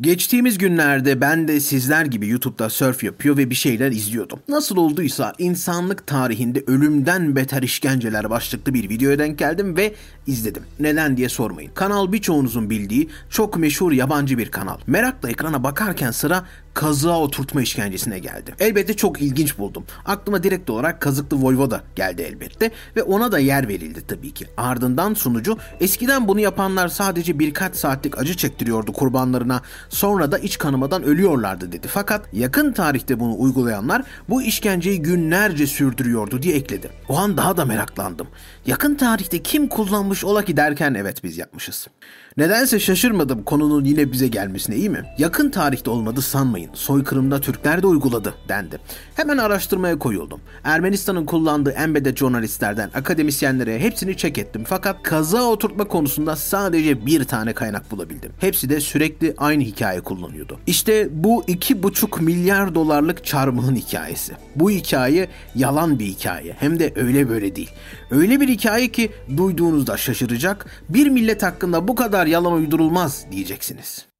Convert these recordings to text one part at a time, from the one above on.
Geçtiğimiz günlerde ben de sizler gibi YouTube'da surf yapıyor ve bir şeyler izliyordum. Nasıl olduysa insanlık tarihinde ölümden beter işkenceler başlıklı bir videoya denk geldim ve izledim. Neden diye sormayın. Kanal birçoğunuzun bildiği çok meşhur yabancı bir kanal. Merakla ekrana bakarken sıra kazığa oturtma işkencesine geldi. Elbette çok ilginç buldum. Aklıma direkt olarak Kazıklı Voyvoda geldi elbette ve ona da yer verildi tabii ki. Ardından sunucu eskiden bunu yapanlar sadece birkaç saatlik acı çektiriyordu kurbanlarına sonra da iç kanamadan ölüyorlardı dedi. Fakat yakın tarihte bunu uygulayanlar bu işkenceyi günlerce sürdürüyordu diye ekledi. O an daha da meraklandım. Yakın tarihte kim kullanmış ola ki derken evet biz yapmışız. Nedense şaşırmadım konunun yine bize gelmesine iyi mi? Yakın tarihte olmadı sanmayın. Soykırımda Türkler de uyguladı dendi. Hemen araştırmaya koyuldum. Ermenistan'ın kullandığı embede jurnalistlerden akademisyenlere hepsini çek ettim. Fakat kaza oturtma konusunda sadece bir tane kaynak bulabildim. Hepsi de sürekli aynı hikaye kullanıyordu. İşte bu iki buçuk milyar dolarlık çarmıhın hikayesi. Bu hikaye yalan bir hikaye. Hem de öyle böyle değil. Öyle bir hikaye ki duyduğunuzda şaşıracak. Bir millet hakkında bu kadar yalan uydurulmaz diyeceksiniz.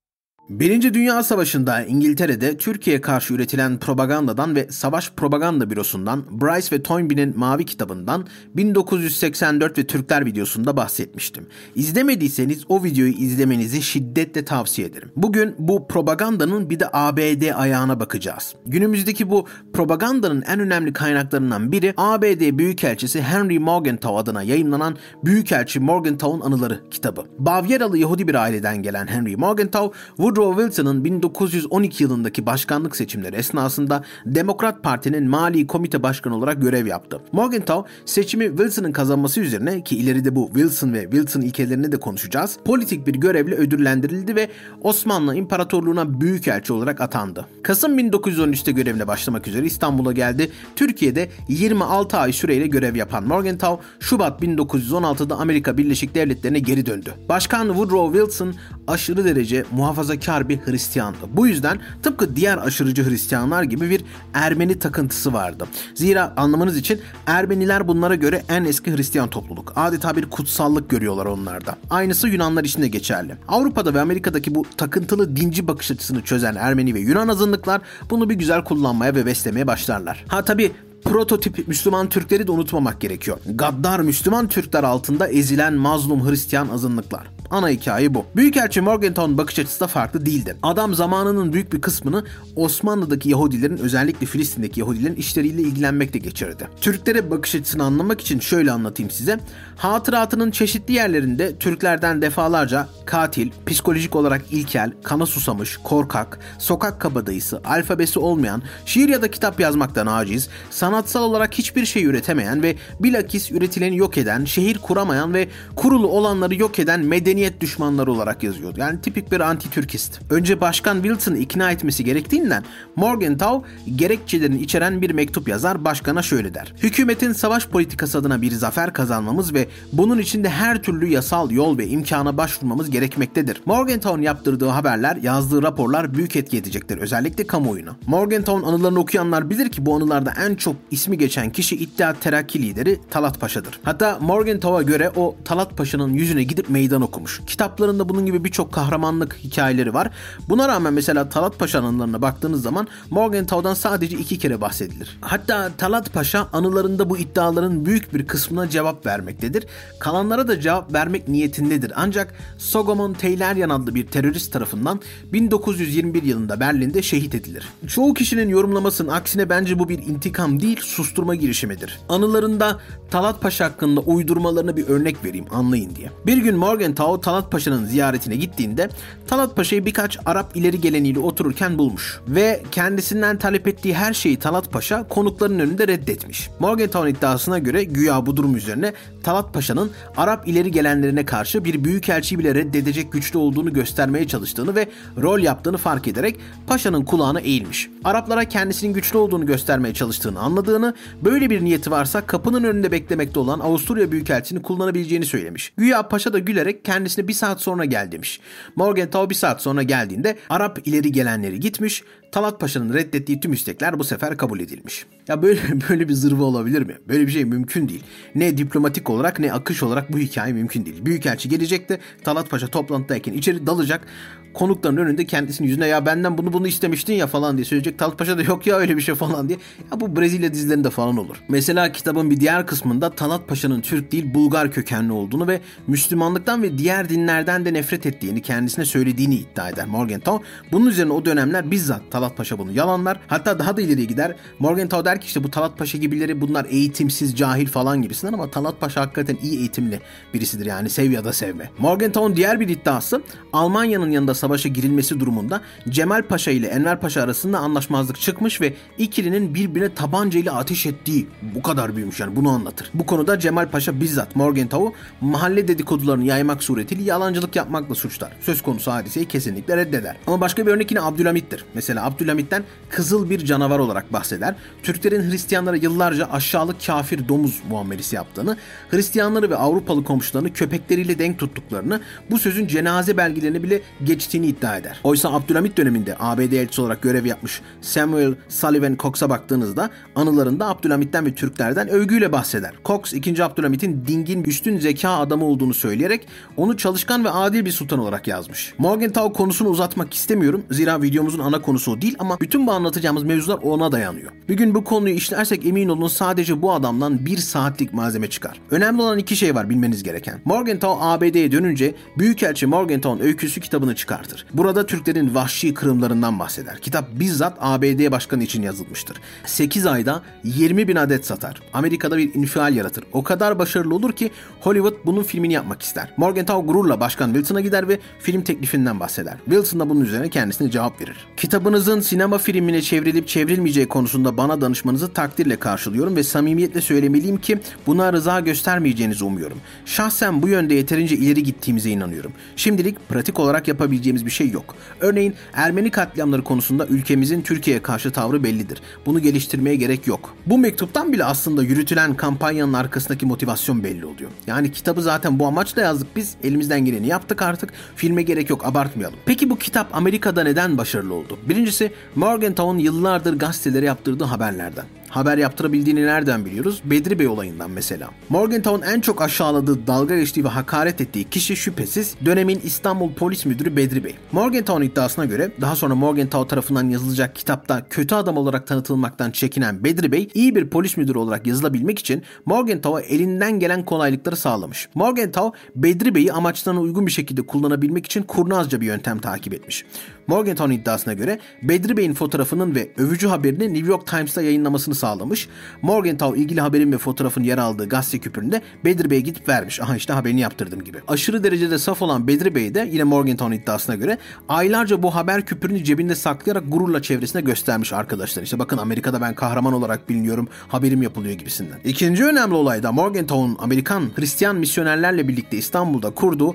Birinci Dünya Savaşı'nda İngiltere'de Türkiye'ye karşı üretilen propagandadan ve Savaş Propaganda Bürosu'ndan Bryce ve Toynbee'nin Mavi kitabından 1984 ve Türkler videosunda bahsetmiştim. İzlemediyseniz o videoyu izlemenizi şiddetle tavsiye ederim. Bugün bu propagandanın bir de ABD ayağına bakacağız. Günümüzdeki bu propagandanın en önemli kaynaklarından biri ABD Büyükelçisi Henry Morgenthau adına yayınlanan Büyükelçi Morgenthau'un Anıları kitabı. Bavyeralı Yahudi bir aileden gelen Henry Morgenthau, Woodrow Wilson'ın 1912 yılındaki başkanlık seçimleri esnasında Demokrat Parti'nin Mali Komite Başkanı olarak görev yaptı. Morgenthau seçimi Wilson'ın kazanması üzerine ki ileride bu Wilson ve Wilson ilkelerini de konuşacağız. Politik bir görevle ödüllendirildi ve Osmanlı İmparatorluğu'na büyükelçi olarak atandı. Kasım 1913'te görevine başlamak üzere İstanbul'a geldi. Türkiye'de 26 ay süreyle görev yapan Morgenthau, Şubat 1916'da Amerika Birleşik Devletleri'ne geri döndü. Başkan Woodrow Wilson aşırı derece muhafazakar bir Hristiyandı. Bu yüzden tıpkı diğer aşırıcı Hristiyanlar gibi bir Ermeni takıntısı vardı. Zira anlamanız için Ermeniler bunlara göre en eski Hristiyan topluluk. Adeta bir kutsallık görüyorlar onlarda. Aynısı Yunanlar için de geçerli. Avrupa'da ve Amerika'daki bu takıntılı dinci bakış açısını çözen Ermeni ve Yunan azınlıklar bunu bir güzel kullanmaya ve beslemeye başlarlar. Ha tabi prototip Müslüman Türkleri de unutmamak gerekiyor. Gaddar Müslüman Türkler altında ezilen mazlum Hristiyan azınlıklar. Ana hikaye bu. Büyükelçi Morgenthau'nun bakış açısı da farklı değildi. Adam zamanının büyük bir kısmını Osmanlı'daki Yahudilerin özellikle Filistin'deki Yahudilerin işleriyle ilgilenmekte geçirdi. Türklere bakış açısını anlamak için şöyle anlatayım size. Hatıratının çeşitli yerlerinde Türklerden defalarca katil, psikolojik olarak ilkel, kana susamış, korkak, sokak kabadayısı, alfabesi olmayan, şiir ya da kitap yazmaktan aciz, sanatsal olarak hiçbir şey üretemeyen ve bilakis üretileni yok eden, şehir kuramayan ve kurulu olanları yok eden medeniyet düşmanları olarak yazıyordu. Yani tipik bir anti-Türkist. Önce Başkan Wilson'ı ikna etmesi gerektiğinden Morgenthau gerekçelerini içeren bir mektup yazar başkana şöyle der. Hükümetin savaş politikası adına bir zafer kazanmamız ve bunun için de her türlü yasal yol ve imkana başvurmamız gerekmektedir. Morgenthau'un yaptırdığı haberler, yazdığı raporlar büyük etki edecektir. Özellikle kamuoyuna. Morgenthau'un anılarını okuyanlar bilir ki bu anılarda en çok ismi geçen kişi İttihat Terakki lideri Talat Paşa'dır. Hatta Morgenthau'a göre o Talat Paşa'nın yüzüne gidip meydan okumuş. Kitaplarında bunun gibi birçok kahramanlık hikayeleri var. Buna rağmen mesela Talat Paşa anılarına baktığınız zaman Morgenthau'dan sadece iki kere bahsedilir. Hatta Talat Paşa anılarında bu iddiaların büyük bir kısmına cevap vermektedir. Kalanlara da cevap vermek niyetindedir. Ancak Sogomon Teylerian adlı bir terörist tarafından 1921 yılında Berlin'de şehit edilir. Çoğu kişinin yorumlamasının aksine bence bu bir intikam değil susturma girişimidir. Anılarında Talat Paşa hakkında uydurmalarına bir örnek vereyim anlayın diye. Bir gün Morgenthau Talat Paşa'nın ziyaretine gittiğinde Talat Paşa'yı birkaç Arap ileri geleniyle otururken bulmuş ve kendisinden talep ettiği her şeyi Talat Paşa konukların önünde reddetmiş. Morgenthau'nun iddiasına göre güya bu durum üzerine Talat Paşa'nın Arap ileri gelenlerine karşı bir büyükelçiyi bile reddedecek güçlü olduğunu göstermeye çalıştığını ve rol yaptığını fark ederek Paşa'nın kulağına eğilmiş. Araplara kendisinin güçlü olduğunu göstermeye çalıştığını anladığını, böyle bir niyeti varsa kapının önünde beklemekte olan Avusturya Büyükelçini kullanabileceğini söylemiş. Güya Paşa da gülerek kendisine bir saat sonra gel demiş. Morgenthau bir saat sonra geldiğinde Arap ileri gelenleri gitmiş, Talat Paşa'nın reddettiği tüm istekler bu sefer kabul edilmiş. Ya böyle böyle bir zırva olabilir mi? Böyle bir şey mümkün değil. Ne diplomatik olarak ne akış olarak bu hikaye mümkün değil. Büyükelçi gelecekti. Talat Paşa toplantıdayken içeri dalacak. Konukların önünde kendisinin yüzüne ya benden bunu bunu istemiştin ya falan diye söyleyecek. Talat Paşa da yok ya öyle bir şey falan diye. Ya bu Brezilya dizilerinde falan olur. Mesela kitabın bir diğer kısmında Talat Paşa'nın Türk değil Bulgar kökenli olduğunu ve Müslümanlıktan ve diğer dinlerden de nefret ettiğini kendisine söylediğini iddia eder Morgenthau. Bunun üzerine o dönemler bizzat Talat Paşa bunu yalanlar. Hatta daha da ileriye gider. Morgenthau der ki işte bu Talat Paşa gibileri bunlar eğitimsiz, cahil falan gibisinden ama Talat Paşa hakikaten iyi eğitimli birisidir yani sev ya da sevme. Morgenthau'un diğer bir iddiası Almanya'nın yanında savaşa girilmesi durumunda Cemal Paşa ile Enver Paşa arasında anlaşmazlık çıkmış ve ikilinin birbirine tabanca ile ateş ettiği bu kadar büyümüş yani bunu anlatır. Bu konuda Cemal Paşa bizzat Morgenthau'u mahalle dedikodularını yaymak suretiyle yalancılık yapmakla suçlar. Söz konusu hadiseyi kesinlikle reddeder. Ama başka bir örnek yine Abdülhamit'tir. Mesela Abdülhamit'ten kızıl bir canavar olarak bahseder. Türklerin Hristiyanlara yıllarca aşağılık kafir domuz muamelesi yaptığını, Hristiyanları ve Avrupalı komşularını köpekleriyle denk tuttuklarını, bu sözün cenaze belgelerini bile geçtiğini iddia eder. Oysa Abdülhamit döneminde ABD elçisi olarak görev yapmış Samuel Sullivan Cox'a baktığınızda anılarında Abdülhamit'ten ve Türklerden övgüyle bahseder. Cox 2. Abdülhamit'in dingin üstün zeka adamı olduğunu söyleyerek onu çalışkan ve adil bir sultan olarak yazmış. Morgenthau konusunu uzatmak istemiyorum. Zira videomuzun ana konusu o değil ama bütün bu anlatacağımız mevzular ona dayanıyor. Bir gün bu konuyu işlersek emin olun sadece bu adamdan bir saatlik malzeme çıkar. Önemli olan iki şey var bilmeniz gereken. Morgenthau ABD'ye dönünce Büyükelçi Morgenthau'un öyküsü kitabını çıkartır. Burada Türklerin vahşi kırımlarından bahseder. Kitap bizzat ABD başkanı için yazılmıştır. 8 ayda 20 bin adet satar. Amerika'da bir infial yaratır. O kadar başarılı olur ki Hollywood bunun filmini yapmak ister. Morgenthau gururla Başkan Wilson'a gider ve film teklifinden bahseder. Wilson da bunun üzerine kendisine cevap verir. Kitabınızın sinema filmine çevrilip çevrilmeyeceği konusunda bana danışmanızı takdirle karşılıyorum ve samimiyetle söylemeliyim ki buna rıza göstermeyeceğinizi umuyorum. Şahsen bu yönde yeterince ileri gittiğimize inanıyorum. Şimdilik pratik olarak yapabileceğimiz bir şey yok. Örneğin Ermeni katliamları konusunda ülkemizin Türkiye'ye karşı tavrı bellidir. Bunu geliştirmeye gerek yok. Bu mektuptan bile aslında yürütülen kampanyanın arkasındaki motivasyon belli oluyor. Yani kitabı zaten bu amaçla yazdık biz. Elimizden geleni yaptık artık. Filme gerek yok abartmayalım. Peki bu kitap Amerika'da neden başarılı oldu? Birincisi Morgenthau'un yıllardır gazetelere yaptırdığı haberlerden haber yaptırabildiğini nereden biliyoruz? Bedri Bey olayından mesela. Morgenthau'un en çok aşağıladığı, dalga geçtiği ve hakaret ettiği kişi şüphesiz dönemin İstanbul Polis Müdürü Bedri Bey. Morgenthau'un iddiasına göre daha sonra Morgenthau tarafından yazılacak kitapta kötü adam olarak tanıtılmaktan çekinen Bedri Bey iyi bir polis müdürü olarak yazılabilmek için Morgenthau'a elinden gelen kolaylıkları sağlamış. Morgenthau Bedri Bey'i amaçlarına uygun bir şekilde kullanabilmek için kurnazca bir yöntem takip etmiş. Morgenthau'un iddiasına göre Bedri Bey'in fotoğrafının ve övücü haberini New York Times'ta yayınlamasını sağlamış. Morgenthau ilgili haberin ve fotoğrafın yer aldığı gazete küpüründe Bedri Bey'e gidip vermiş. Aha işte haberini yaptırdım gibi. Aşırı derecede saf olan Bedri Bey de yine Morgenthau'un iddiasına göre aylarca bu haber küpürünü cebinde saklayarak gururla çevresine göstermiş arkadaşlar. İşte bakın Amerika'da ben kahraman olarak biliniyorum, haberim yapılıyor gibisinden. İkinci önemli olay da Morgenthau'un Amerikan Hristiyan misyonerlerle birlikte İstanbul'da kurduğu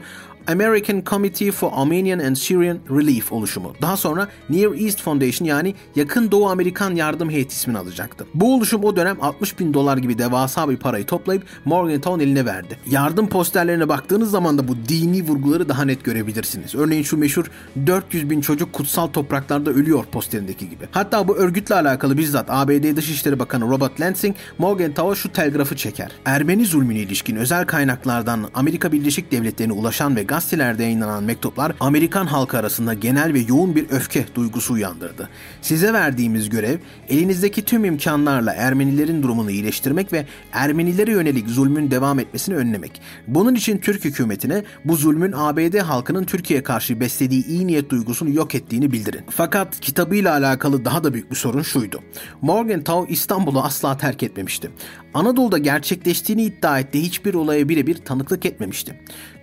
American Committee for Armenian and Syrian Relief oluşumu. Daha sonra Near East Foundation yani Yakın Doğu Amerikan Yardım Heyeti ismini alacaktı. Bu oluşum o dönem 60 bin dolar gibi devasa bir parayı toplayıp Morgenthau'nun eline verdi. Yardım posterlerine baktığınız zaman da bu dini vurguları daha net görebilirsiniz. Örneğin şu meşhur 400 bin çocuk kutsal topraklarda ölüyor posterindeki gibi. Hatta bu örgütle alakalı bizzat ABD Dışişleri Bakanı Robert Lansing Morgenthau'a şu telgrafı çeker. Ermeni zulmüne ilişkin özel kaynaklardan Amerika Birleşik Devletleri'ne ulaşan ve gazetelerde yayınlanan mektuplar Amerikan halkı arasında genel ve yoğun bir öfke duygusu uyandırdı. Size verdiğimiz görev elinizdeki tüm imkanlarla Ermenilerin durumunu iyileştirmek ve Ermenilere yönelik zulmün devam etmesini önlemek. Bunun için Türk hükümetine bu zulmün ABD halkının Türkiye'ye karşı beslediği iyi niyet duygusunu yok ettiğini bildirin. Fakat kitabıyla alakalı daha da büyük bir sorun şuydu. Morgenthau İstanbul'u asla terk etmemişti. Anadolu'da gerçekleştiğini iddia ettiği hiçbir olaya birebir tanıklık etmemişti.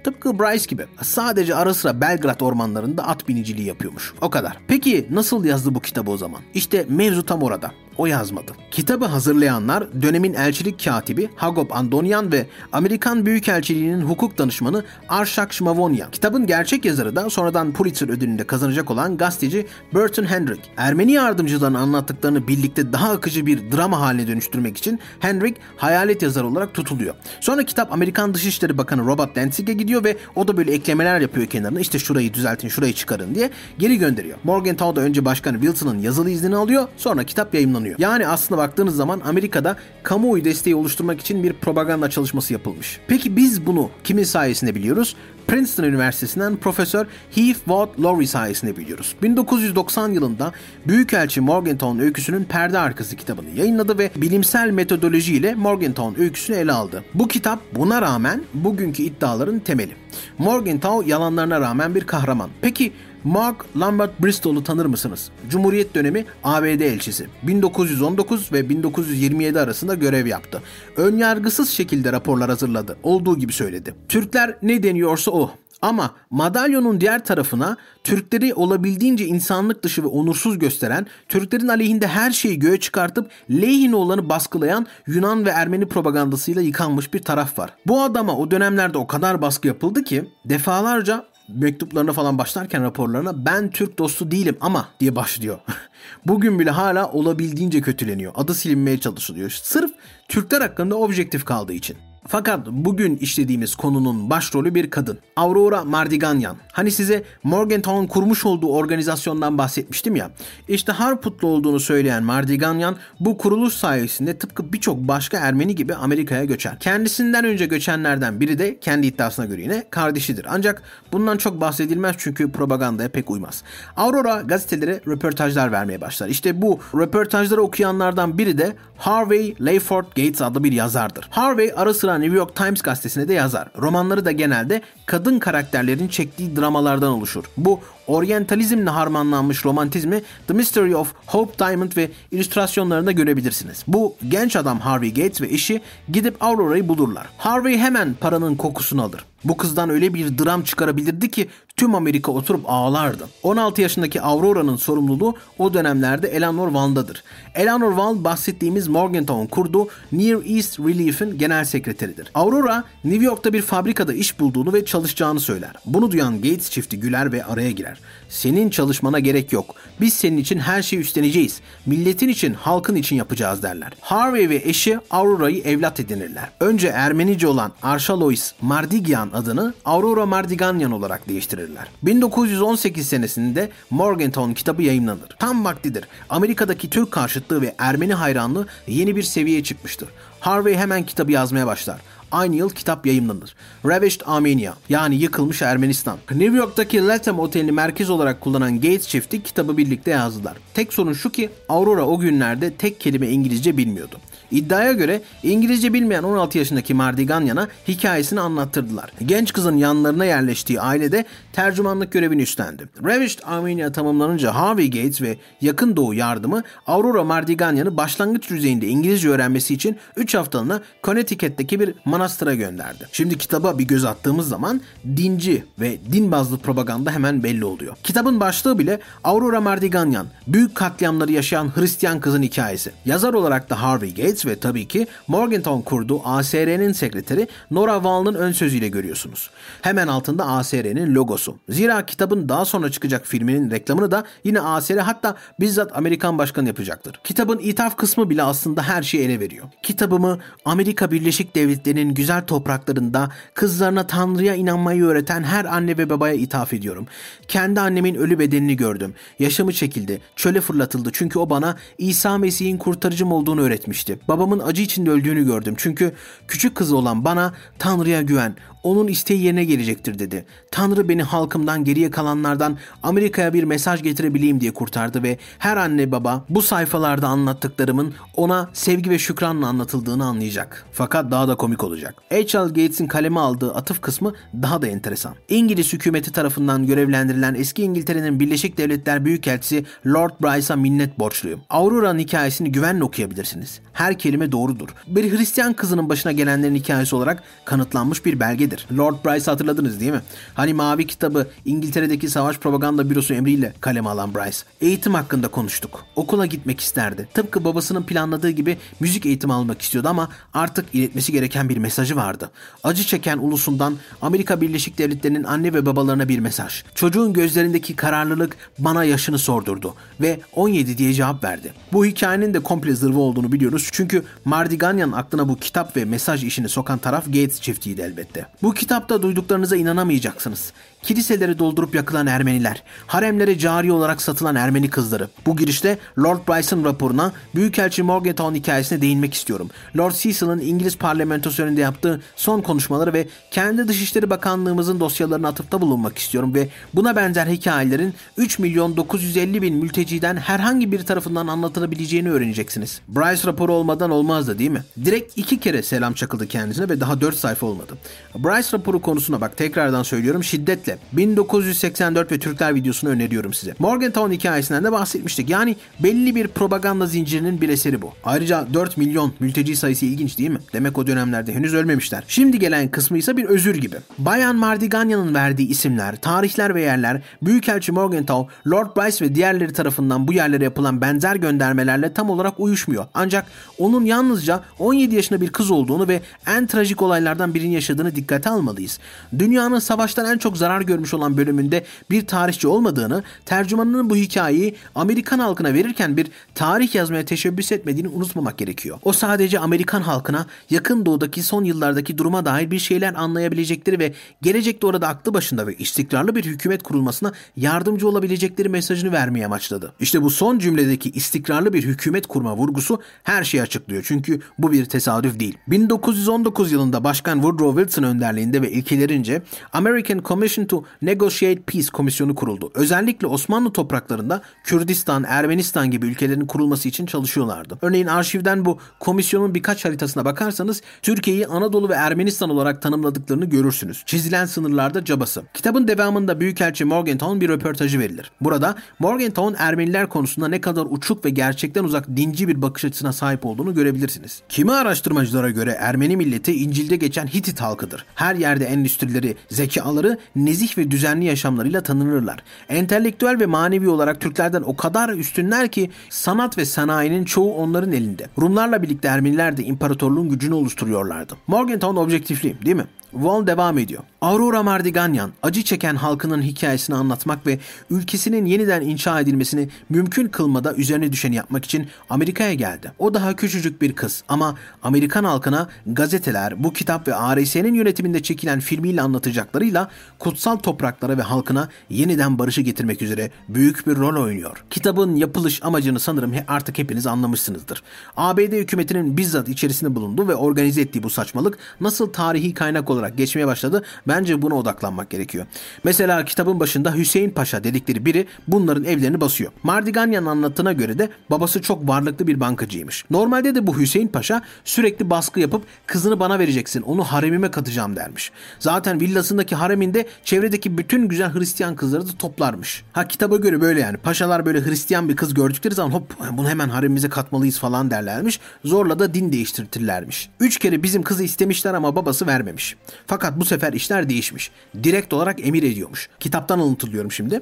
Tıpkı Bryce gibi sadece ara sıra Belgrad ormanlarında at biniciliği yapıyormuş. O kadar. Peki nasıl yazdı bu kitabı o zaman? İşte mevzu tam orada. O yazmadı. Kitabı hazırlayanlar dönemin elçilik katibi Hagop Andonyan ve Amerikan Büyükelçiliğinin hukuk danışmanı Arshak Shmavonyan. Kitabın gerçek yazarı da sonradan Pulitzer ödülünü de kazanacak olan gazeteci Burton Hendrick. Ermeni yardımcıların anlattıklarını birlikte daha akıcı bir drama haline dönüştürmek için Hendrick hayalet yazar olarak tutuluyor. Sonra kitap Amerikan Dışişleri Bakanı Robert Danzig'e gidiyor ve o da böyle eklemeler yapıyor kenarına. İşte şurayı düzeltin, şurayı çıkarın diye geri gönderiyor. Morgenthau da önce Başkan Wilson'ın yazılı iznini alıyor. Sonra kitap yayınlanıyor kullanıyor. Yani aslında baktığınız zaman Amerika'da kamuoyu desteği oluşturmak için bir propaganda çalışması yapılmış. Peki biz bunu kimin sayesinde biliyoruz? Princeton Üniversitesi'nden Profesör Heath Watt Lowry sayesinde biliyoruz. 1990 yılında Büyükelçi Morgantown öyküsünün perde arkası kitabını yayınladı ve bilimsel metodolojiyle Morgantown öyküsünü ele aldı. Bu kitap buna rağmen bugünkü iddiaların temeli. Morgantown yalanlarına rağmen bir kahraman. Peki Mark Lambert Bristol'u tanır mısınız? Cumhuriyet dönemi ABD elçisi. 1919 ve 1927 arasında görev yaptı. Önyargısız şekilde raporlar hazırladı. Olduğu gibi söyledi. Türkler ne deniyorsa o. Ama madalyonun diğer tarafına Türkleri olabildiğince insanlık dışı ve onursuz gösteren, Türklerin aleyhinde her şeyi göğe çıkartıp lehine olanı baskılayan Yunan ve Ermeni propagandasıyla yıkanmış bir taraf var. Bu adama o dönemlerde o kadar baskı yapıldı ki defalarca mektuplarına falan başlarken raporlarına ben Türk dostu değilim ama diye başlıyor. Bugün bile hala olabildiğince kötüleniyor. Adı silinmeye çalışılıyor. Sırf Türkler hakkında objektif kaldığı için. Fakat bugün işlediğimiz konunun başrolü bir kadın. Aurora Mardiganyan. Hani size Morgantown kurmuş olduğu organizasyondan bahsetmiştim ya. İşte Harputlu olduğunu söyleyen Mardiganyan bu kuruluş sayesinde tıpkı birçok başka Ermeni gibi Amerika'ya göçer. Kendisinden önce göçenlerden biri de kendi iddiasına göre yine kardeşidir. Ancak bundan çok bahsedilmez çünkü propagandaya pek uymaz. Aurora gazetelere röportajlar vermeye başlar. İşte bu röportajları okuyanlardan biri de Harvey Layford Gates adlı bir yazardır. Harvey ara sıra New York Times gazetesine de yazar. Romanları da genelde kadın karakterlerin çektiği dramalardan oluşur. Bu oryantalizmle harmanlanmış romantizmi The Mystery of Hope Diamond ve illüstrasyonlarında görebilirsiniz. Bu genç adam Harvey Gates ve eşi gidip Aurora'yı bulurlar. Harvey hemen paranın kokusunu alır. Bu kızdan öyle bir dram çıkarabilirdi ki tüm Amerika oturup ağlardı. 16 yaşındaki Aurora'nın sorumluluğu o dönemlerde Eleanor Wald'adır. Eleanor Wald bahsettiğimiz Morgantown kurduğu Near East Relief'in genel sekreteridir. Aurora New York'ta bir fabrikada iş bulduğunu ve çalışacağını söyler. Bunu duyan Gates çifti güler ve araya girer. Senin çalışmana gerek yok. Biz senin için her şeyi üstleneceğiz. Milletin için, halkın için yapacağız derler. Harvey ve eşi Aurora'yı evlat edinirler. Önce Ermenice olan Arshalois Mardigyan adını Aurora Mardiganyan olarak değiştirirler. 1918 senesinde Morgantown kitabı yayınlanır. Tam vaktidir. Amerika'daki Türk karşıtlığı ve Ermeni hayranlığı yeni bir seviyeye çıkmıştır. Harvey hemen kitabı yazmaya başlar. Aynı yıl kitap yayınlanır. Ravished Armenia yani yıkılmış Ermenistan. New York'taki Latham Oteli'ni merkez olarak kullanan Gates çifti kitabı birlikte yazdılar. Tek sorun şu ki Aurora o günlerde tek kelime İngilizce bilmiyordu. İddiaya göre İngilizce bilmeyen 16 yaşındaki Mardiganyan'a hikayesini anlattırdılar. Genç kızın yanlarına yerleştiği ailede tercümanlık görevini üstlendi. Ravished Armenia tamamlanınca Harvey Gates ve Yakın Doğu yardımı Aurora Mardiganyan'ı başlangıç düzeyinde İngilizce öğrenmesi için 3 haftalığına Connecticut'teki bir manastıra gönderdi. Şimdi kitaba bir göz attığımız zaman dinci ve din bazlı propaganda hemen belli oluyor. Kitabın başlığı bile Aurora Mardiganyan, büyük katliamları yaşayan Hristiyan kızın hikayesi. Yazar olarak da Harvey Gates ve tabii ki Morgantown kurduğu ASR'nin sekreteri Nora Wall'ın ön sözüyle görüyorsunuz. Hemen altında ASR'nin logosu. Zira kitabın daha sonra çıkacak filminin reklamını da yine ASR hatta bizzat Amerikan başkanı yapacaktır. Kitabın ithaf kısmı bile aslında her şeyi ele veriyor. Kitabımı Amerika Birleşik Devletleri'nin güzel topraklarında kızlarına Tanrı'ya inanmayı öğreten her anne ve babaya ithaf ediyorum. Kendi annemin ölü bedenini gördüm. Yaşamı çekildi. Çöle fırlatıldı çünkü o bana İsa Mesih'in kurtarıcım olduğunu öğretmişti. Babamın acı içinde öldüğünü gördüm. Çünkü küçük kızı olan bana Tanrı'ya güven, onun isteği yerine gelecektir dedi. Tanrı beni halkımdan geriye kalanlardan Amerika'ya bir mesaj getirebileyim diye kurtardı ve her anne baba bu sayfalarda anlattıklarımın ona sevgi ve şükranla anlatıldığını anlayacak. Fakat daha da komik olacak. H.L. Gates'in kaleme aldığı atıf kısmı daha da enteresan. İngiliz hükümeti tarafından görevlendirilen eski İngiltere'nin Birleşik Devletler Büyükelçisi Lord Bryce'a minnet borçluyum. Aurora'nın hikayesini güvenle okuyabilirsiniz. Her kelime doğrudur. Bir Hristiyan kızının başına gelenlerin hikayesi olarak kanıtlanmış bir belgedir. Lord Bryce hatırladınız değil mi? Hani Mavi kitabı İngiltere'deki Savaş Propaganda Bürosu emriyle kaleme alan Bryce. Eğitim hakkında konuştuk. Okula gitmek isterdi. Tıpkı babasının planladığı gibi müzik eğitimi almak istiyordu ama artık iletmesi gereken bir mesajı vardı. Acı çeken ulusundan Amerika Birleşik Devletleri'nin anne ve babalarına bir mesaj. Çocuğun gözlerindeki kararlılık bana yaşını sordurdu ve 17 diye cevap verdi. Bu hikayenin de komple zırva olduğunu biliyoruz çünkü Mardiganyan aklına bu kitap ve mesaj işini sokan taraf Gates çiftiydi elbette. Bu kitapta duyduklarınıza inanamayacaksınız. Kiliseleri doldurup yakılan Ermeniler, haremlere cari olarak satılan Ermeni kızları. Bu girişte Lord Bryson raporuna Büyükelçi Morgantown hikayesine değinmek istiyorum. Lord Cecil'ın İngiliz parlamentosu önünde yaptığı son konuşmaları ve kendi Dışişleri Bakanlığımızın dosyalarına atıfta bulunmak istiyorum ve buna benzer hikayelerin 3 milyon 950 bin mülteciden herhangi bir tarafından anlatılabileceğini öğreneceksiniz. Bryce raporu olmadan olmazdı değil mi? Direkt iki kere selam çakıldı kendisine ve daha 4 sayfa olmadı. Bryce raporu konusuna bak tekrardan söylüyorum şiddetle. 1984 ve Türkler videosunu öneriyorum size. Morgantown hikayesinden de bahsetmiştik. Yani belli bir propaganda zincirinin bir eseri bu. Ayrıca 4 milyon mülteci sayısı ilginç değil mi? Demek o dönemlerde henüz ölmemişler. Şimdi gelen kısmı ise bir özür gibi. Bayan Mardiganya'nın verdiği isimler, tarihler ve yerler Büyükelçi Morgenthau, Lord Bryce ve diğerleri tarafından bu yerlere yapılan benzer göndermelerle tam olarak uyuşmuyor. Ancak onun yalnızca 17 yaşında bir kız olduğunu ve en trajik olaylardan birini yaşadığını dikkate almalıyız. Dünyanın savaştan en çok zarar görmüş olan bölümünde bir tarihçi olmadığını, tercümanının bu hikayeyi Amerikan halkına verirken bir tarih yazmaya teşebbüs etmediğini unutmamak gerekiyor. O sadece Amerikan halkına yakın doğudaki son yıllardaki duruma dair bir şeyler anlayabilecekleri ve gelecekte orada aklı başında ve istikrarlı bir hükümet kurulmasına yardımcı olabilecekleri mesajını vermeye amaçladı. İşte bu son cümledeki istikrarlı bir hükümet kurma vurgusu her şeyi açıklıyor. Çünkü bu bir tesadüf değil. 1919 yılında Başkan Woodrow Wilson önderliğinde ve ilkelerince American Commission to Negotiate Peace komisyonu kuruldu. Özellikle Osmanlı topraklarında Kürdistan, Ermenistan gibi ülkelerin kurulması için çalışıyorlardı. Örneğin arşivden bu komisyonun birkaç haritasına bakarsanız Türkiye'yi Anadolu ve Ermenistan olarak tanımladıklarını görürsünüz. Çizilen sınırlarda cabası. Kitabın devamında Büyükelçi Morgenthau bir röportajı verilir. Burada Morgenthau'un Ermeniler konusunda ne kadar uçuk ve gerçekten uzak dinci bir bakış açısına sahip olduğunu görebilirsiniz. Kimi araştırmacılara göre Ermeni milleti İncil'de geçen Hitit halkıdır. Her yerde endüstrileri, zekaları, nezih ve düzenli yaşamlarıyla tanınırlar. Entelektüel ve manevi olarak Türklerden o kadar üstünler ki sanat ve sanayinin çoğu onların elinde. Rumlarla birlikte Ermeniler de imparatorluğun gücünü oluşturuyorlardı. Morgenthau objektifli değil mi? Wall devam ediyor. Aurora Mardiganyan, acı çeken halkının hikayesini anlatmak ve ülkesinin yeniden inşa edilmesini mümkün kılmada üzerine düşeni yapmak için Amerika'ya geldi. O daha küçücük bir kız ama Amerikan halkına gazeteler, bu kitap ve ARS'nin yönetiminde çekilen filmiyle anlatacaklarıyla kutsal topraklara ve halkına yeniden barışı getirmek üzere büyük bir rol oynuyor. Kitabın yapılış amacını sanırım artık hepiniz anlamışsınızdır. ABD hükümetinin bizzat içerisinde bulunduğu ve organize ettiği bu saçmalık nasıl tarihi kaynak olarak geçmeye başladı? Bence buna odaklanmak gerekiyor. Mesela kitabın başında Hüseyin Paşa dedikleri biri bunların evlerini basıyor. Mardiganyan'ın anlattığına göre de babası çok varlıklı bir bankacıymış. Normalde de bu Hüseyin Paşa sürekli baskı yapıp kızını bana vereceksin onu haremime katacağım dermiş. Zaten villasındaki hareminde çevredeki bütün güzel Hristiyan kızları da toplarmış. Ha kitaba göre böyle yani. Paşalar böyle Hristiyan bir kız gördükleri zaman hop bunu hemen haremimize katmalıyız falan derlermiş. Zorla da din değiştirtirlermiş. Üç kere bizim kızı istemişler ama babası vermemiş. Fakat bu sefer işler değişmiş. Direkt olarak emir ediyormuş. Kitaptan alıntılıyorum şimdi.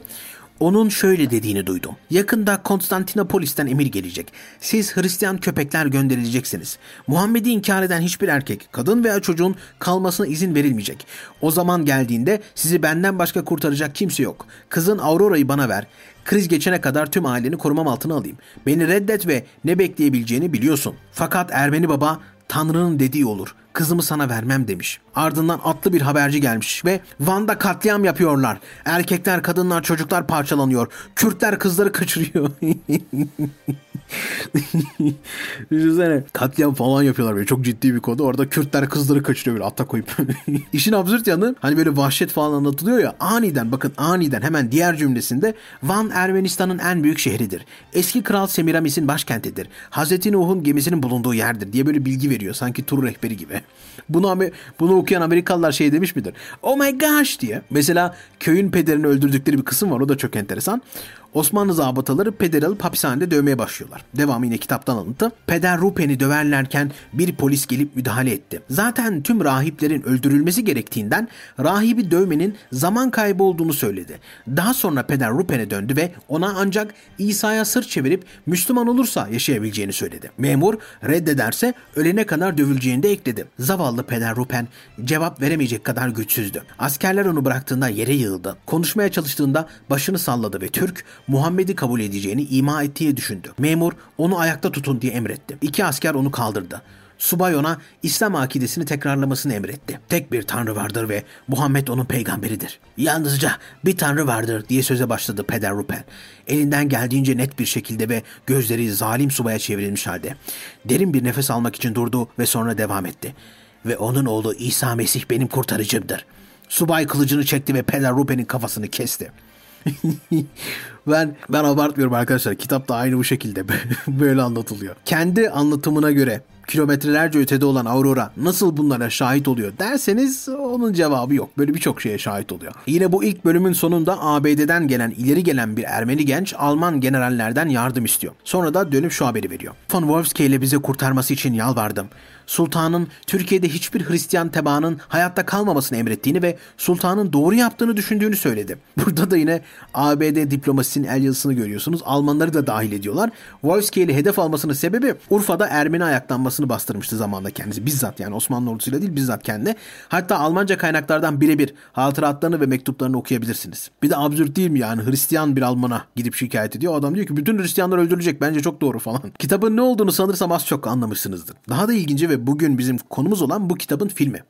Onun şöyle dediğini duydum. Yakında Konstantinopolis'ten emir gelecek. Siz Hristiyan köpekler gönderileceksiniz. Muhammed'i inkar eden hiçbir erkek, kadın veya çocuğun kalmasına izin verilmeyecek. O zaman geldiğinde sizi benden başka kurtaracak kimse yok. Kızın Aurora'yı bana ver. Kriz geçene kadar tüm aileni korumam altına alayım. Beni reddet ve ne bekleyebileceğini biliyorsun. Fakat Ermeni baba Tanrı'nın dediği olur. Kızımı sana vermem demiş. Ardından atlı bir haberci gelmiş ve Van'da katliam yapıyorlar. Erkekler, kadınlar, çocuklar parçalanıyor. Kürtler kızları kaçırıyor. Düşünsene katliam falan yapıyorlar böyle çok ciddi bir konu. Orada Kürtler kızları kaçırıyor böyle atta koyup. İşin absürt yanı hani böyle vahşet falan anlatılıyor ya aniden bakın aniden hemen diğer cümlesinde Van Ermenistan'ın en büyük şehridir. Eski kral Semiramis'in başkentidir. Hazreti Nuh'un gemisinin bulunduğu yerdir diye böyle bilgi veriyor sanki tur rehberi gibi. Bunu bunu okuyan Amerikalılar şey demiş midir? Oh my gosh diye. Mesela köyün pederini öldürdükleri bir kısım var o da çok enteresan. Osmanlı zabıtaları pederi alıp hapishanede dövmeye başlıyorlar. Devamı yine kitaptan alıntı. Peder Rupen'i döverlerken bir polis gelip müdahale etti. Zaten tüm rahiplerin öldürülmesi gerektiğinden rahibi dövmenin zaman kaybı olduğunu söyledi. Daha sonra Peder Rupen'e döndü ve ona ancak İsa'ya sırt çevirip Müslüman olursa yaşayabileceğini söyledi. Memur reddederse ölene kadar dövüleceğini de ekledi. Zavallı Peder Rupen cevap veremeyecek kadar güçsüzdü. Askerler onu bıraktığında yere yığıldı. Konuşmaya çalıştığında başını salladı ve Türk Muhammed'i kabul edeceğini ima ettiği düşündü. Memur onu ayakta tutun diye emretti. İki asker onu kaldırdı. Subay ona İslam akidesini tekrarlamasını emretti. Tek bir tanrı vardır ve Muhammed onun peygamberidir. Yalnızca bir tanrı vardır diye söze başladı Peder Rupen. Elinden geldiğince net bir şekilde ve gözleri zalim subaya çevrilmiş halde. Derin bir nefes almak için durdu ve sonra devam etti. Ve onun oğlu İsa Mesih benim kurtarıcımdır. Subay kılıcını çekti ve Peder Rupen'in kafasını kesti. ben ben abartmıyorum arkadaşlar. Kitapta aynı bu şekilde böyle anlatılıyor. Kendi anlatımına göre kilometrelerce ötede olan Aurora nasıl bunlara şahit oluyor derseniz onun cevabı yok. Böyle birçok şeye şahit oluyor. Yine bu ilk bölümün sonunda ABD'den gelen ileri gelen bir Ermeni genç Alman generallerden yardım istiyor. Sonra da dönüp şu haberi veriyor. Von Wolfsky ile bizi kurtarması için yalvardım. Sultanın Türkiye'de hiçbir Hristiyan tebaanın hayatta kalmamasını emrettiğini ve sultanın doğru yaptığını düşündüğünü söyledi. Burada da yine ABD diplomasisinin el yazısını görüyorsunuz. Almanları da dahil ediyorlar. Wolfsky'li hedef almasının sebebi Urfa'da Ermeni ayaklanmasını bastırmıştı zamanında kendisi. Bizzat yani Osmanlı ordusuyla değil bizzat kendi. Hatta Almanca kaynaklardan birebir hatıratlarını ve mektuplarını okuyabilirsiniz. Bir de absürt değil mi yani Hristiyan bir Alman'a gidip şikayet ediyor. O adam diyor ki bütün Hristiyanlar öldürülecek bence çok doğru falan. Kitabın ne olduğunu sanırsam az çok anlamışsınızdır. Daha da ilginci ve bugün bizim konumuz olan bu kitabın filmi.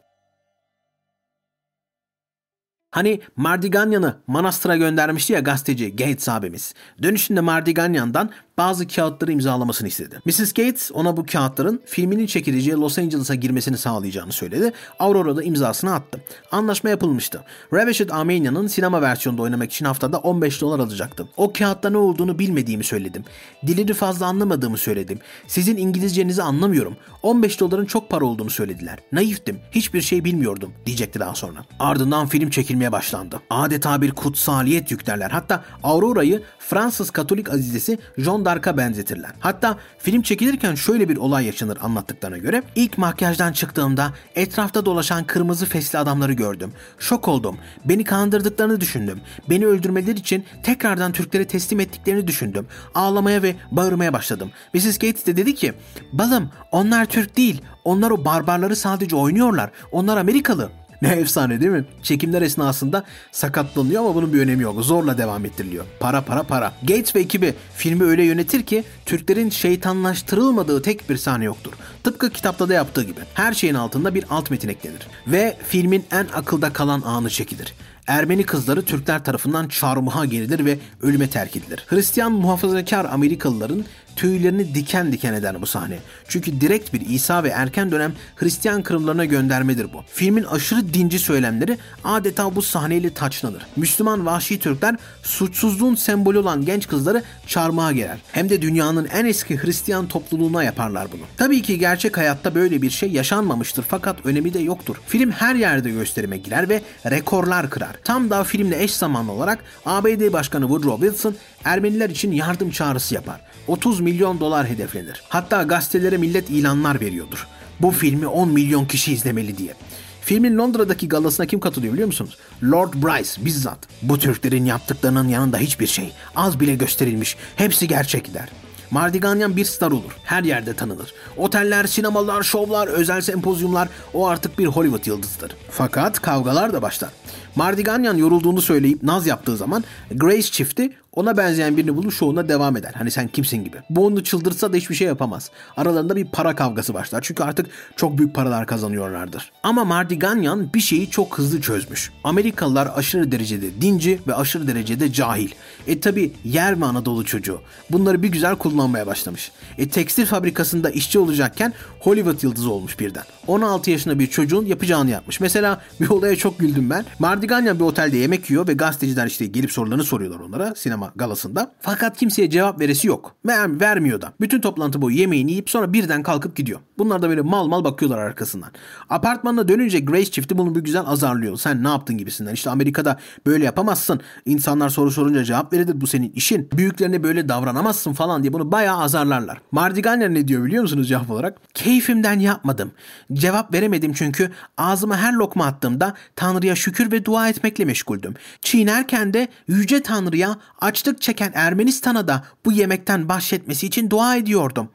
Hani Mardiganyan'ı manastıra göndermişti ya gazeteci Gates abimiz. Dönüşünde Mardiganyan'dan bazı kağıtları imzalamasını istedi. Mrs. Gates ona bu kağıtların filminin çekileceği Los Angeles'a girmesini sağlayacağını söyledi. Aurora da imzasını attı. Anlaşma yapılmıştı. Ravishit Armenia'nın sinema versiyonunda oynamak için haftada 15 dolar alacaktı. O kağıtta ne olduğunu bilmediğimi söyledim. Dilini fazla anlamadığımı söyledim. Sizin İngilizcenizi anlamıyorum. 15 doların çok para olduğunu söylediler. Naiftim. Hiçbir şey bilmiyordum diyecekti daha sonra. Ardından film çekilmeye başlandı. Adeta bir kutsaliyet yüklerler. Hatta Aurora'yı Fransız Katolik azizesi John d'Arc'a benzetirler. Hatta film çekilirken şöyle bir olay yaşanır anlattıklarına göre. İlk makyajdan çıktığımda etrafta dolaşan kırmızı fesli adamları gördüm. Şok oldum. Beni kandırdıklarını düşündüm. Beni öldürmeleri için tekrardan Türklere teslim ettiklerini düşündüm. Ağlamaya ve bağırmaya başladım. Mrs. Gates de dedi ki, balım onlar Türk değil. Onlar o barbarları sadece oynuyorlar. Onlar Amerikalı. Ne efsane değil mi? Çekimler esnasında sakatlanıyor ama bunun bir önemi yok. Zorla devam ettiriliyor. Para para para. Gates ve ekibi filmi öyle yönetir ki Türklerin şeytanlaştırılmadığı tek bir sahne yoktur. Tıpkı kitapta da yaptığı gibi. Her şeyin altında bir alt metin eklenir. Ve filmin en akılda kalan anı çekilir. Ermeni kızları Türkler tarafından çarmıha gerilir ve ölüme terk edilir. Hristiyan muhafazakar Amerikalıların tüylerini diken diken eder bu sahne. Çünkü direkt bir İsa ve erken dönem Hristiyan kırımlarına göndermedir bu. Filmin aşırı dinci söylemleri adeta bu sahneyle taçlanır. Müslüman vahşi Türkler suçsuzluğun sembolü olan genç kızları çarmıha gerer. Hem de dünyanın en eski Hristiyan topluluğuna yaparlar bunu. Tabii ki gerçek hayatta böyle bir şey yaşanmamıştır fakat önemi de yoktur. Film her yerde gösterime girer ve rekorlar kırar. Tam da filmle eş zamanlı olarak ABD Başkanı Woodrow Wilson Ermeniler için yardım çağrısı yapar. 30 milyon dolar hedeflenir. Hatta gazetelere millet ilanlar veriyordur. Bu filmi 10 milyon kişi izlemeli diye. Filmin Londra'daki galasına kim katılıyor biliyor musunuz? Lord Bryce bizzat. Bu Türklerin yaptıklarının yanında hiçbir şey. Az bile gösterilmiş. Hepsi gerçek der. Mardiganyan bir star olur. Her yerde tanınır. Oteller, sinemalar, şovlar, özel sempozyumlar o artık bir Hollywood yıldızıdır. Fakat kavgalar da başlar. Mardiganyan yorulduğunu söyleyip naz yaptığı zaman Grace çifti ona benzeyen birini bulup şovuna devam eder. Hani sen kimsin gibi. Bu onu çıldırtsa da hiçbir şey yapamaz. Aralarında bir para kavgası başlar. Çünkü artık çok büyük paralar kazanıyorlardır. Ama Mardiganyan bir şeyi çok hızlı çözmüş. Amerikalılar aşırı derecede dinci ve aşırı derecede cahil. E tabi yer mi Anadolu çocuğu? Bunları bir güzel kullanmaya başlamış. E tekstil fabrikasında işçi olacakken Hollywood yıldızı olmuş birden. 16 yaşında bir çocuğun yapacağını yapmış. Mesela bir olaya çok güldüm ben. Mardiganyan bir otelde yemek yiyor ve gazeteciler işte gelip sorularını soruyorlar onlara sinema galasında. Fakat kimseye cevap veresi yok. Ver, vermiyor da. Bütün toplantı boyu yemeğini yiyip sonra birden kalkıp gidiyor. Bunlar da böyle mal mal bakıyorlar arkasından. Apartmanına dönünce Grace çifti bunu bir güzel azarlıyor. Sen ne yaptın gibisinden. İşte Amerika'da böyle yapamazsın. İnsanlar soru sorunca cevap verilir. Bu senin işin. Büyüklerine böyle davranamazsın falan diye bunu bayağı azarlarlar. Mardiganyan ne diyor biliyor musunuz cevap olarak? Keyfimden yapmadım. Cevap veremedim çünkü ağzıma her lokma attığımda Tanrı'ya şükür ve dua etmekle meşguldüm. Çiğnerken de Yüce Tanrı'ya açlık çeken Ermenistan'a da bu yemekten bahşetmesi için dua ediyordum.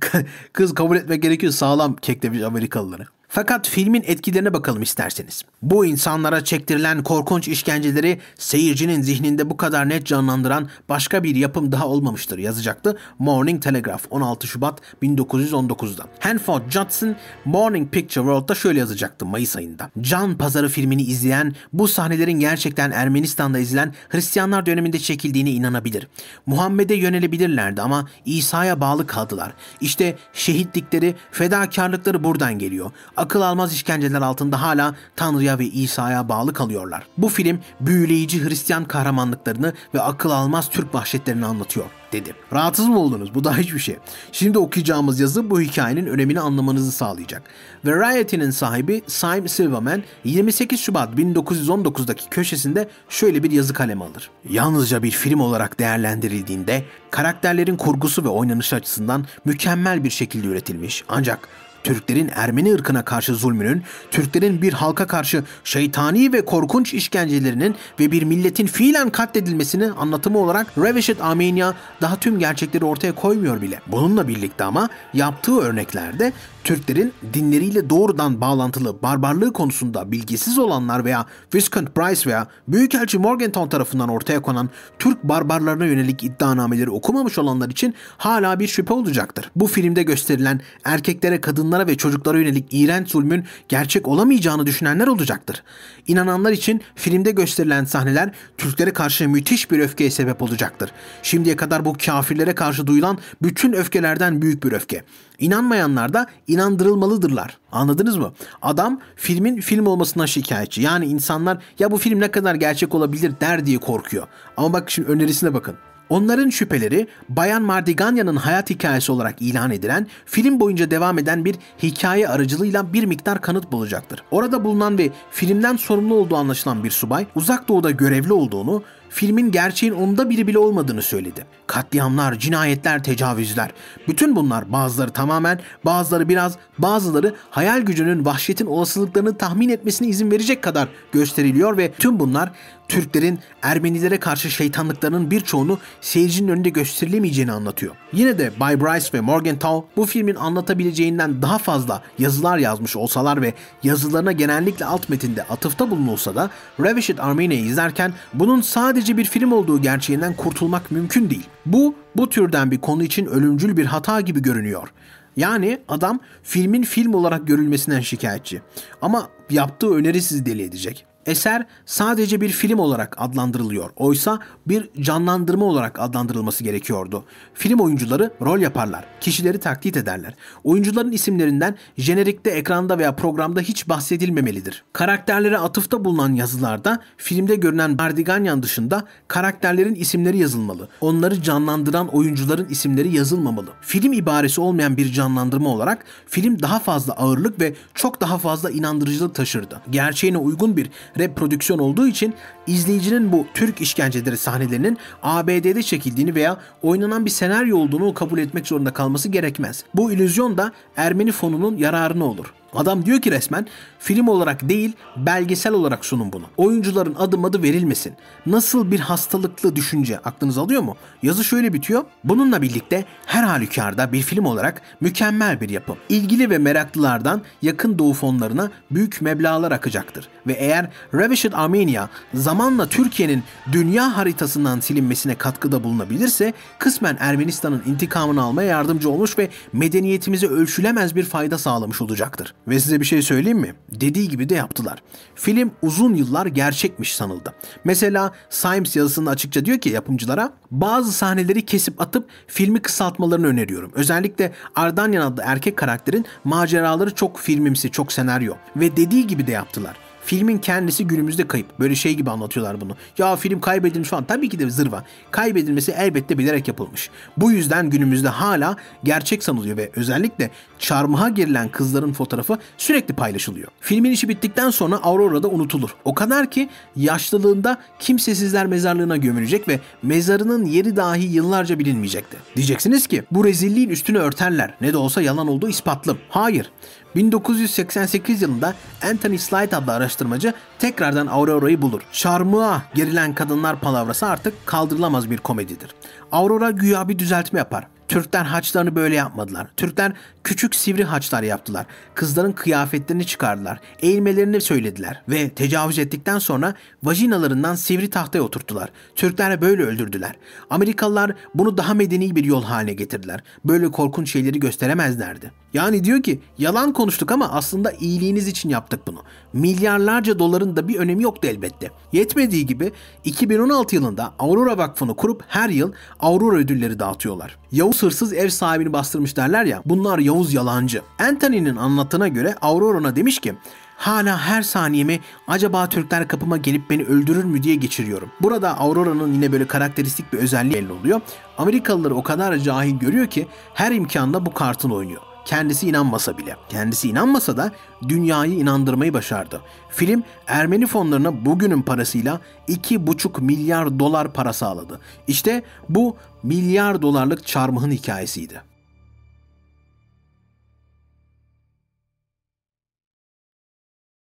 Kız kabul etmek gerekiyor sağlam kek demiş Amerikalıları. Fakat filmin etkilerine bakalım isterseniz. Bu insanlara çektirilen korkunç işkenceleri seyircinin zihninde bu kadar net canlandıran başka bir yapım daha olmamıştır yazacaktı Morning Telegraph 16 Şubat 1919'da. Hanford Judson Morning Picture World'da şöyle yazacaktı Mayıs ayında. Can Pazarı filmini izleyen bu sahnelerin gerçekten Ermenistan'da izlenen Hristiyanlar döneminde çekildiğine inanabilir. Muhammed'e yönelebilirlerdi ama İsa'ya bağlı kaldılar. İşte şehitlikleri, fedakarlıkları buradan geliyor. Akıl almaz işkenceler altında hala Tanrı'ya ve İsa'ya bağlı kalıyorlar. Bu film büyüleyici Hristiyan kahramanlıklarını ve akıl almaz Türk vahşetlerini anlatıyor dedi. Rahatsız mı oldunuz? Bu da hiçbir şey. Şimdi okuyacağımız yazı bu hikayenin önemini anlamanızı sağlayacak. Variety'nin sahibi Simon Silverman 28 Şubat 1919'daki köşesinde şöyle bir yazı kalemi alır. Yalnızca bir film olarak değerlendirildiğinde karakterlerin kurgusu ve oynanış açısından mükemmel bir şekilde üretilmiş ancak Türklerin Ermeni ırkına karşı zulmünün, Türklerin bir halka karşı şeytani ve korkunç işkencelerinin ve bir milletin fiilen katledilmesini anlatımı olarak Revished Armenia daha tüm gerçekleri ortaya koymuyor bile. Bununla birlikte ama yaptığı örneklerde Türklerin dinleriyle doğrudan bağlantılı barbarlığı konusunda bilgisiz olanlar veya Viscount Price veya Büyükelçi Morgantown tarafından ortaya konan Türk barbarlarına yönelik iddianameleri okumamış olanlar için hala bir şüphe olacaktır. Bu filmde gösterilen erkeklere, kadınlara ve çocuklara yönelik iğrenç zulmün gerçek olamayacağını düşünenler olacaktır. İnananlar için filmde gösterilen sahneler Türklere karşı müthiş bir öfkeye sebep olacaktır. Şimdiye kadar bu kafirlere karşı duyulan bütün öfkelerden büyük bir öfke. İnanmayanlar da inandırılmalıdırlar. Anladınız mı? Adam filmin film olmasına şikayetçi. Yani insanlar ya bu film ne kadar gerçek olabilir der diye korkuyor. Ama bak şimdi önerisine bakın. Onların şüpheleri Bayan Mardiganya'nın hayat hikayesi olarak ilan edilen, film boyunca devam eden bir hikaye aracılığıyla bir miktar kanıt bulacaktır. Orada bulunan ve filmden sorumlu olduğu anlaşılan bir subay, uzak doğuda görevli olduğunu, filmin gerçeğin onda biri bile olmadığını söyledi. Katliamlar, cinayetler, tecavüzler. Bütün bunlar bazıları tamamen, bazıları biraz, bazıları hayal gücünün vahşetin olasılıklarını tahmin etmesine izin verecek kadar gösteriliyor ve tüm bunlar Türklerin Ermenilere karşı şeytanlıklarının birçoğunu seyircinin önünde gösterilemeyeceğini anlatıyor. Yine de Bay Bryce ve Morgenthau bu filmin anlatabileceğinden daha fazla yazılar yazmış olsalar ve yazılarına genellikle alt metinde atıfta bulunulsa da Revished Armenia'yı izlerken bunun sadece bir film olduğu gerçeğinden kurtulmak mümkün değil. Bu, bu türden bir konu için ölümcül bir hata gibi görünüyor. Yani adam filmin film olarak görülmesinden şikayetçi. Ama yaptığı öneri sizi deli edecek. Eser sadece bir film olarak adlandırılıyor. Oysa bir canlandırma olarak adlandırılması gerekiyordu. Film oyuncuları rol yaparlar. Kişileri taklit ederler. Oyuncuların isimlerinden jenerikte, ekranda veya programda hiç bahsedilmemelidir. Karakterlere atıfta bulunan yazılarda filmde görünen Bardiganyan dışında karakterlerin isimleri yazılmalı. Onları canlandıran oyuncuların isimleri yazılmamalı. Film ibaresi olmayan bir canlandırma olarak film daha fazla ağırlık ve çok daha fazla inandırıcılık taşırdı. Gerçeğine uygun bir reprodüksiyon olduğu için izleyicinin bu Türk işkenceleri sahnelerinin ABD'de çekildiğini veya oynanan bir senaryo olduğunu kabul etmek zorunda kalması gerekmez. Bu illüzyon da Ermeni fonunun yararına olur. Adam diyor ki resmen film olarak değil belgesel olarak sunun bunu. Oyuncuların adım adı verilmesin. Nasıl bir hastalıklı düşünce aklınız alıyor mu? Yazı şöyle bitiyor. Bununla birlikte her halükarda bir film olarak mükemmel bir yapım. İlgili ve meraklılardan yakın doğu fonlarına büyük meblağlar akacaktır. Ve eğer Revished Armenia zamanla Türkiye'nin dünya haritasından silinmesine katkıda bulunabilirse kısmen Ermenistan'ın intikamını almaya yardımcı olmuş ve medeniyetimize ölçülemez bir fayda sağlamış olacaktır. Ve size bir şey söyleyeyim mi? Dediği gibi de yaptılar. Film uzun yıllar gerçekmiş sanıldı. Mesela Symes yazısında açıkça diyor ki yapımcılara bazı sahneleri kesip atıp filmi kısaltmalarını öneriyorum. Özellikle Ardanyan adlı erkek karakterin maceraları çok filmimsi, çok senaryo. Ve dediği gibi de yaptılar. Filmin kendisi günümüzde kayıp. Böyle şey gibi anlatıyorlar bunu. Ya film kaybedilmiş falan. Tabii ki de zırva. Kaybedilmesi elbette bilerek yapılmış. Bu yüzden günümüzde hala gerçek sanılıyor ve özellikle çarmıha girilen kızların fotoğrafı sürekli paylaşılıyor. Filmin işi bittikten sonra Aurora'da unutulur. O kadar ki yaşlılığında kimsesizler mezarlığına gömülecek ve mezarının yeri dahi yıllarca bilinmeyecekti. Diyeceksiniz ki bu rezilliğin üstünü örterler. Ne de olsa yalan olduğu ispatlı. Hayır. 1988 yılında Anthony Slide adlı araştırmacı tekrardan Aurora'yı bulur. Çarmıha gerilen kadınlar palavrası artık kaldırılamaz bir komedidir. Aurora güya bir düzeltme yapar. Türkler haçlarını böyle yapmadılar. Türkler Küçük sivri haçlar yaptılar. Kızların kıyafetlerini çıkardılar. Eğilmelerini söylediler. Ve tecavüz ettikten sonra vajinalarından sivri tahtaya oturttular. Türkler böyle öldürdüler. Amerikalılar bunu daha medeni bir yol haline getirdiler. Böyle korkunç şeyleri gösteremezlerdi. Yani diyor ki yalan konuştuk ama aslında iyiliğiniz için yaptık bunu. Milyarlarca doların da bir önemi yoktu elbette. Yetmediği gibi 2016 yılında Aurora Vakfı'nı kurup her yıl Aurora ödülleri dağıtıyorlar. Yavuz hırsız ev sahibini bastırmış derler ya bunlar Yavuz yalancı. Anthony'nin anlattığına göre Aurora'na demiş ki Hala her saniyemi acaba Türkler kapıma gelip beni öldürür mü diye geçiriyorum. Burada Aurora'nın yine böyle karakteristik bir özelliği belli oluyor. Amerikalıları o kadar cahil görüyor ki her imkanda bu kartın oynuyor. Kendisi inanmasa bile. Kendisi inanmasa da dünyayı inandırmayı başardı. Film Ermeni fonlarına bugünün parasıyla 2,5 milyar dolar para sağladı. İşte bu milyar dolarlık çarmıhın hikayesiydi.